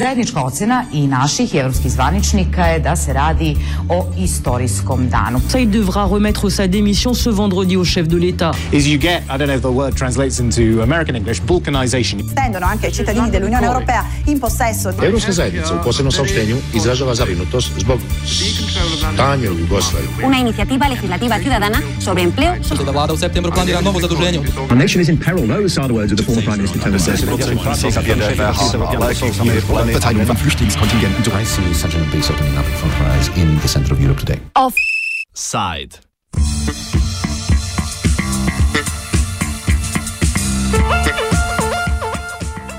Zajednička ocena i naših i evropskih zvaničnika je da se radi o istorijskom danu. Ça, il devra remettre sa démission ce vendredi au chef de l'État. Is you get, I don't know if the word translates into American English, balkanization. Stendono anche ai cittadini dell'Unione Europea in possesso di... Europska zajednica u posebnom saopštenju izražava zabrinutost zbog stanja u Jugoslaviji. Una iniciativa legislativa ciudadana sobre empleo. Da vlada u septembru planira novo zaduženje. Our nation is in peril. Those are the words of the former Prime Minister Tony Verteilung von Flüchtlingskontingenten. I see such an abyss opening up in front of our eyes in the center of Europe today. Offside.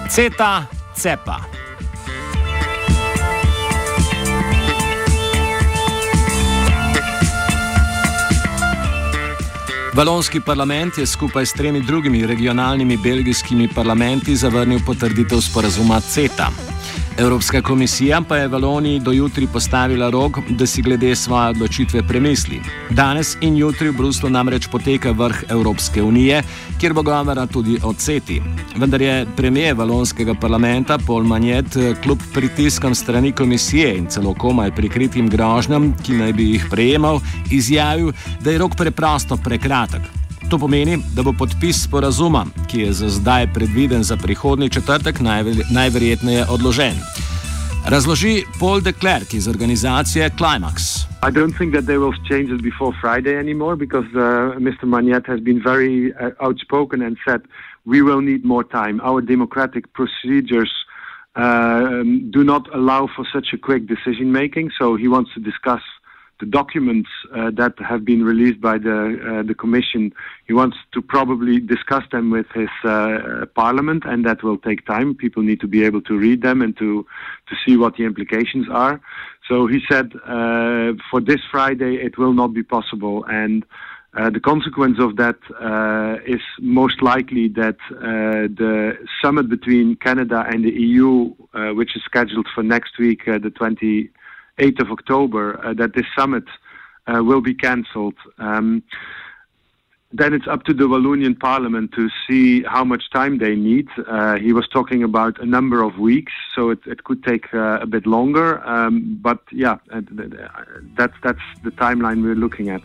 Ceta, cepa. Valonski parlament je skupaj s tremi drugimi regionalnimi belgijskimi parlamenti zavrnil potrditev sporazuma CETA. Evropska komisija pa je Valoniji do jutri postavila rok, da si glede svoje odločitve premisli. Danes in jutri v Bruslu namreč poteka vrh Evropske unije, kjer bo govora tudi o CETI. Vendar je premijer Valonskega parlamenta Paul Magnet kljub pritiskom strani komisije in celo komaj prikritim grožnjam, ki naj bi jih prejemal, izjavil, da je rok preprosto prekratek. To pomeni, da bo podpis sporazuma, ki je za zdaj predviden za prihodni četrtek, najverjetneje odložen. Razloži Paul de Klerk iz organizacije Climax. I don't think that they will change it before Friday anymore because uh, Mr. Magnet has been very uh, outspoken and said we will need more time. Our democratic procedures uh, do not allow for such a quick decision making, so he wants to discuss the documents uh, that have been released by the uh, the Commission. He wants to probably discuss them with his uh, Parliament, and that will take time. People need to be able to read them and to to see what the implications are. So he said for this Friday it will not be possible, and. Uh, the consequence of that uh, is most likely that uh, the summit between Canada and the EU, which is scheduled for next week, the 20, 8th of October, uh, that this summit uh, will be cancelled. Um, then it's up to the Wallonian Parliament to see how much time they need. Uh, he was talking about a number of weeks, so it, it could take a bit longer. Um, but yeah, that's that's the timeline we're looking at.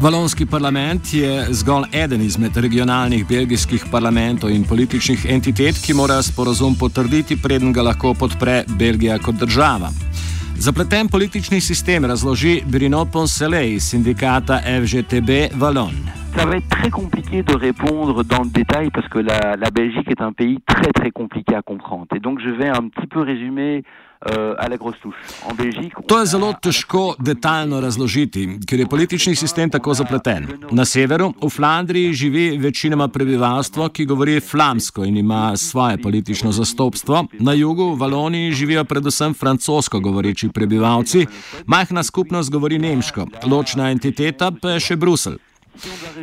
Valonski parlament je zgolj eden izmed regionalnih belgijskih parlamentov in političnih entitet, ki mora sporozum potrditi, preden ga lahko podpre Belgija kot država. Zapleten politični sistem razloži Bruno Poncelet iz sindikata FGTB Valon. Ça va être très compliqué de répondre dans le détail parce que la, la Belgique est un pays très très compliqué à comprendre. Et donc je vais un petit peu résumer To je zelo težko detaljno razložiti, ker je politični sistem tako zapleten. Na severu, v Flandriji, živi večinoma prebivalstvo, ki govori flamsko in ima svoje politično zastopstvo. Na jugu, v Valoniji, živijo predvsem francosko govoreči prebivalci, majhna skupnost govori nemško, ločna entiteta pa je še Bruselj.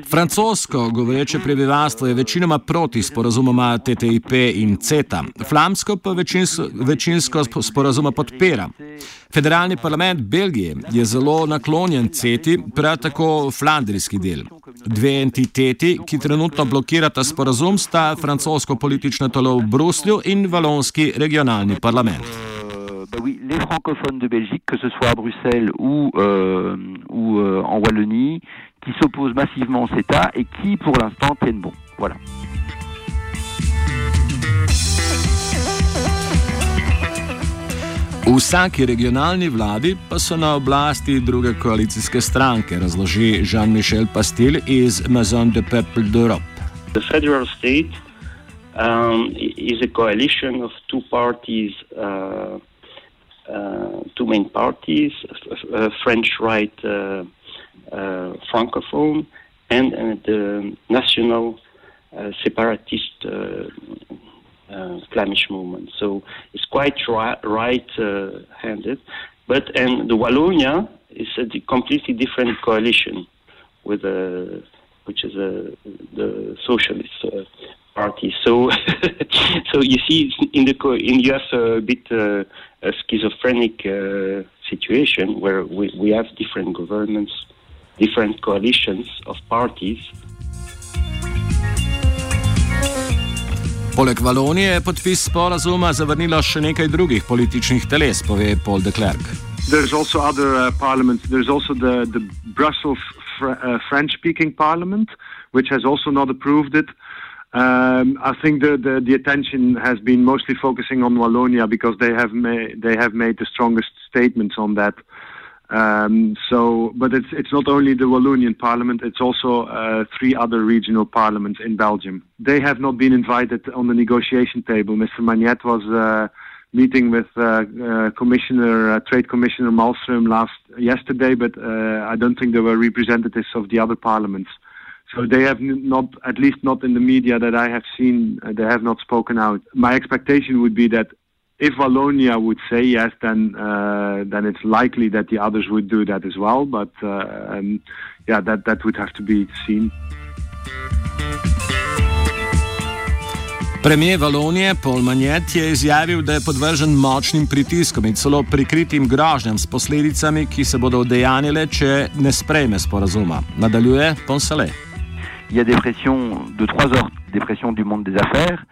Francosko govoreče prebivalstvo je večinoma proti sporazumoma TTIP in CETA, flamsko pa večinsko, večinsko sporazuma podpira. Federalni parlament Belgije je zelo naklonjen CETI, prav tako flandrijski del. Dve entiteti, ki trenutno blokirata sporazum, sta francosko politično telo v Bruslju in valonski regionalni parlament. Bah oui, les francophones de Belgique, que ce soit à Bruxelles ou, euh, ou euh, en Wallonie, qui s'opposent massivement au CETA et qui, pour l'instant, tiennent bon. Voilà. V vsaki regionalni vladi pa so na oblasti druge koalicijske stranke, razloži Jean-Michel Pastil iz Maison de Peuple d'Europe. The federal state um, is a coalition of two parties, uh, two main parties, uh, French right. Uh, uh, francophone and, the national uh, separatist uh, Flemish movement. So it's quite right-handed. But and the Wallonia is a completely different coalition with a which is a the socialist uh, party. So, so you see, in the in you have a bit uh, a schizophrenic uh, situation where we, we have different governments different coalitions of parties. Poleg Valonije je podpis sporazuma zavrnilo še nekaj drugih političnih teles, pove Paul de Klerk. There's also other uh, parliaments. There's also the, the Brussels fr uh, French speaking parliament, which has also not approved it. Um, I think the, the, the, attention has been mostly focusing on Wallonia because they have, ma- they have made the strongest statements on that. Um, so, but it's it's not only the Wallonian Parliament; it's also uh, three other regional parliaments in Belgium. They have not been invited on the negotiation table. Mr. Magnet was uh, meeting with uh, uh Commissioner uh, Trade Commissioner Malmström last yesterday, but uh, I don't think there were representatives of the other parliaments. So they have not, at least not in the media that I have seen, they have not spoken out. My expectation would be that if Wallonia would say yes, then uh, then it's likely that the others would do that as well. But uh, um, yeah, that that would have to be seen. Premijer Valonije Paul Magnet je izjavil, da je podvržen močnim pritiskom in celo prikritim grožnjam s posledicami, ki se bodo udejanile, če ne sprejme sporazuma. Nadaljuje Ponsale. Il y a des pressions de trois ordres. Des pressions du monde des affaires,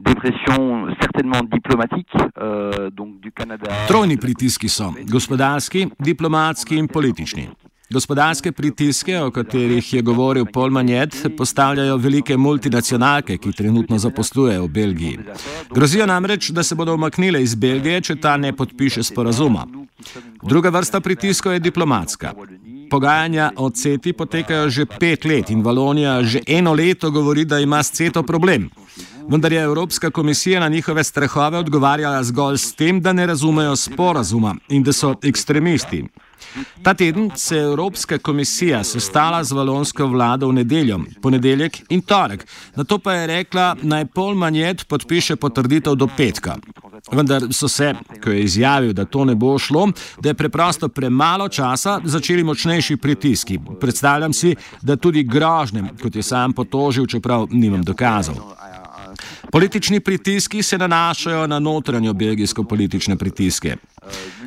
des pressions certainement diplomatiques, euh, donc du Canada. Trojni pritiski so gospodarski, diplomatski in politični. Gospodarske pritiske, o katerih je govoril Paul Magnet, postavljajo velike multinacionalke, ki trenutno zaposlujejo v Belgiji. Grozijo namreč, da se bodo umaknile iz Belgije, če ta ne podpiše sporazuma. Druga vrsta pritiskov je diplomatska. Pogajanja o CETI potekajo že pet let in Valonija že eno leto govori, da ima s CETO problem. Vendar je Evropska komisija na njihove strahove odgovarjala zgolj s tem, da ne razumejo sporazuma in da so ekstremisti. Ta teden se je Evropska komisija sestala z valonsko vlado v nedeljo, ponedeljek in torek. Na to pa je rekla, naj pol manjet podpiše potrditev do petka. Vendar so se, ko je izjavil, da to ne bo šlo, da je preprosto premalo časa, začeli močnejši pritiski. Predstavljam si, da tudi grožnjem, kot je sam potožil, čeprav nimam dokazov. Politični pritiski se nanašajo na notranjo belgijsko politične pritiske.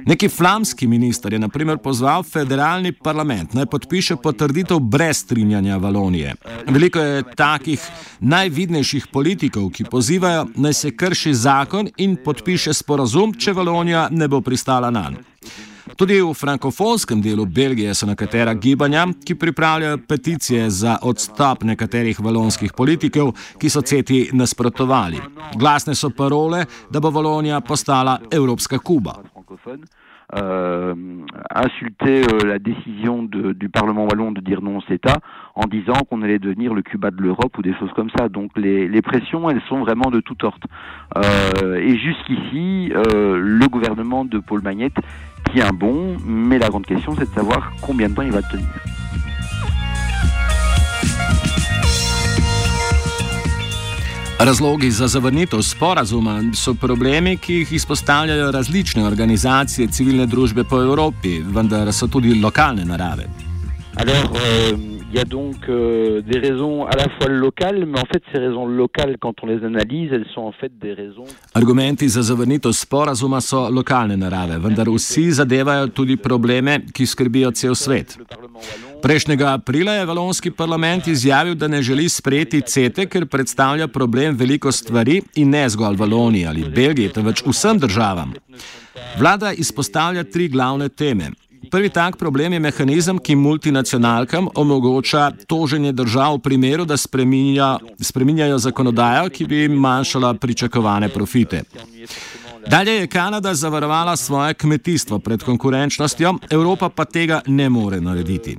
Neki flamski minister je naprimer pozval federalni parlament naj podpiše potrditev brez strinjanja Valonije. Veliko je takih najvidnejših politikov, ki pozivajo naj se krši zakon in podpiše sporazum, če Valonija ne bo pristala na njega. Tudi v frankofonskem delu Belgije so nekatera gibanja, ki pripravljajo peticije za odstop nekaterih valonskih politikov, ki so CETI nasprotovali. Glasne so parole, da bo Valonija postala evropska Kuba. Euh, insulter euh, la décision du Parlement wallon de dire non au CETA en disant qu'on allait devenir le Cuba de l'Europe ou des choses comme ça. Donc les, pressions, elles sont vraiment de toutes sortes. Euh, et jusqu'ici, le gouvernement de Paul Magnette tient bon, mais la grande question c'est de savoir combien de temps il va tenir. Razlogi za zavrnitev sporazuma so problemi, ki jih izpostavljajo različne organizacije civilne družbe po Evropi, vendar so tudi lokalne narave. Alors, euh... Il y a donc euh, des raisons à la fois locales, mais en fait ces raisons locales, quand on les analyse, elles sont en fait des raisons. Argumenti za zavrnitev sporazuma so lokalne narave, vendar vsi zadevajo tudi probleme, ki skrbijo cel svet. Prejšnjega aprila je valonski parlament izjavil, da ne želi sprejeti CETE, ker predstavlja problem veliko stvari in ne zgolj Valoniji ali Belgiji, temveč vsem državam. Vlada izpostavlja tri glavne teme. Prvi tak problem je mehanizem, ki multinacionalkam omogoča toženje držav v primeru, da spreminja, spreminjajo zakonodajo, ki bi jim manjšala pričakovane profite. Dalje je Kanada zavarovala svoje kmetijstvo pred konkurenčnostjo, Evropa pa tega ne more narediti.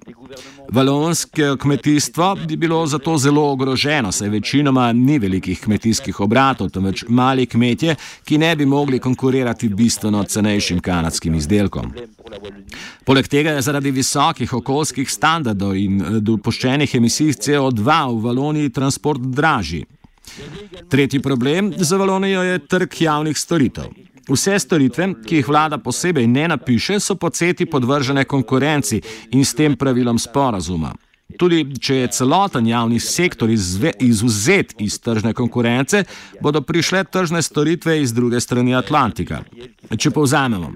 Valonsko kmetijstvo bi bilo zato zelo ogroženo, saj večinoma ni velikih kmetijskih obratov, temveč mali kmetje, ki ne bi mogli konkurirati bistveno cenejšim kanadskim izdelkom. Poleg tega je zaradi visokih okoljskih standardov in eh, dopuščenih emisij CO2 v Valoniji transport dražji. Tretji problem za Valonijo je trg javnih storitev. Vse storitve, ki jih vlada posebej ne napiše, so po ceti podvržene konkurenci in s tem pravilom sporazuma. Tudi če je celoten javni sektor izuzet iz tržne konkurence, bodo prišle tržne storitve iz druge strani Atlantika. Če povzamemo,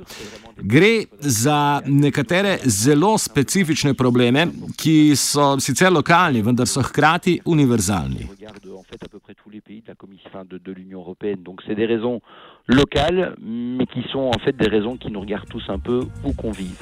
Gre za nekatere zelo specifične probleme, ki so sicer lokalni, vendar so hkrati univerzalni. De, de l'Union européenne. Donc c'est des raisons locales, mais qui sont en fait des raisons qui nous regardent tous un peu où qu'on vive.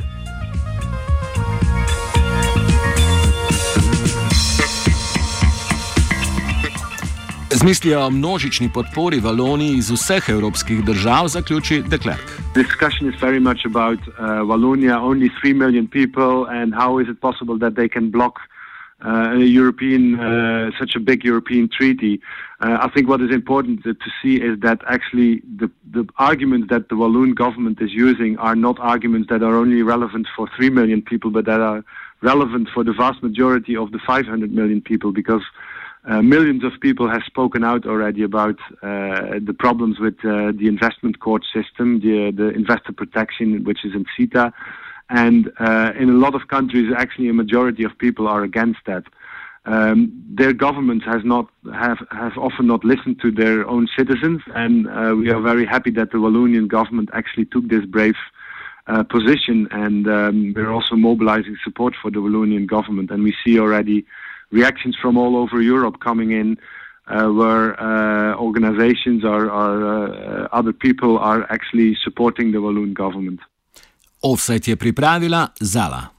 Z mislijo o množični podpori Valoniji iz vseh evropskih držav zaključi Deklerk. Discussion is very much about uh, Wallonia, only 3 million people, and how is it possible that they can block uh, a European, uh, such a big European treaty. Uh, I think what is important to, to see is that actually the, the arguments that the Walloon government is using are not arguments that are only relevant for 3 million people, but that are relevant for the vast majority of the 500 million people because uh, millions of people have spoken out already about uh, the problems with uh, the investment court system, the, the investor protection, which is in CETA. And uh, in a lot of countries, actually, a majority of people are against that. Um, their governments has not have have often not listened to their own citizens, and uh, we are very happy that the Wallonian government actually took this brave uh, position, and um, we're also mobilizing support for the Wallonian government, and we see already reactions from all over Europe coming in. Uh, where uh, organizations or, or uh, other people are actually supporting the Walloon government. Offset je pripravila Zala.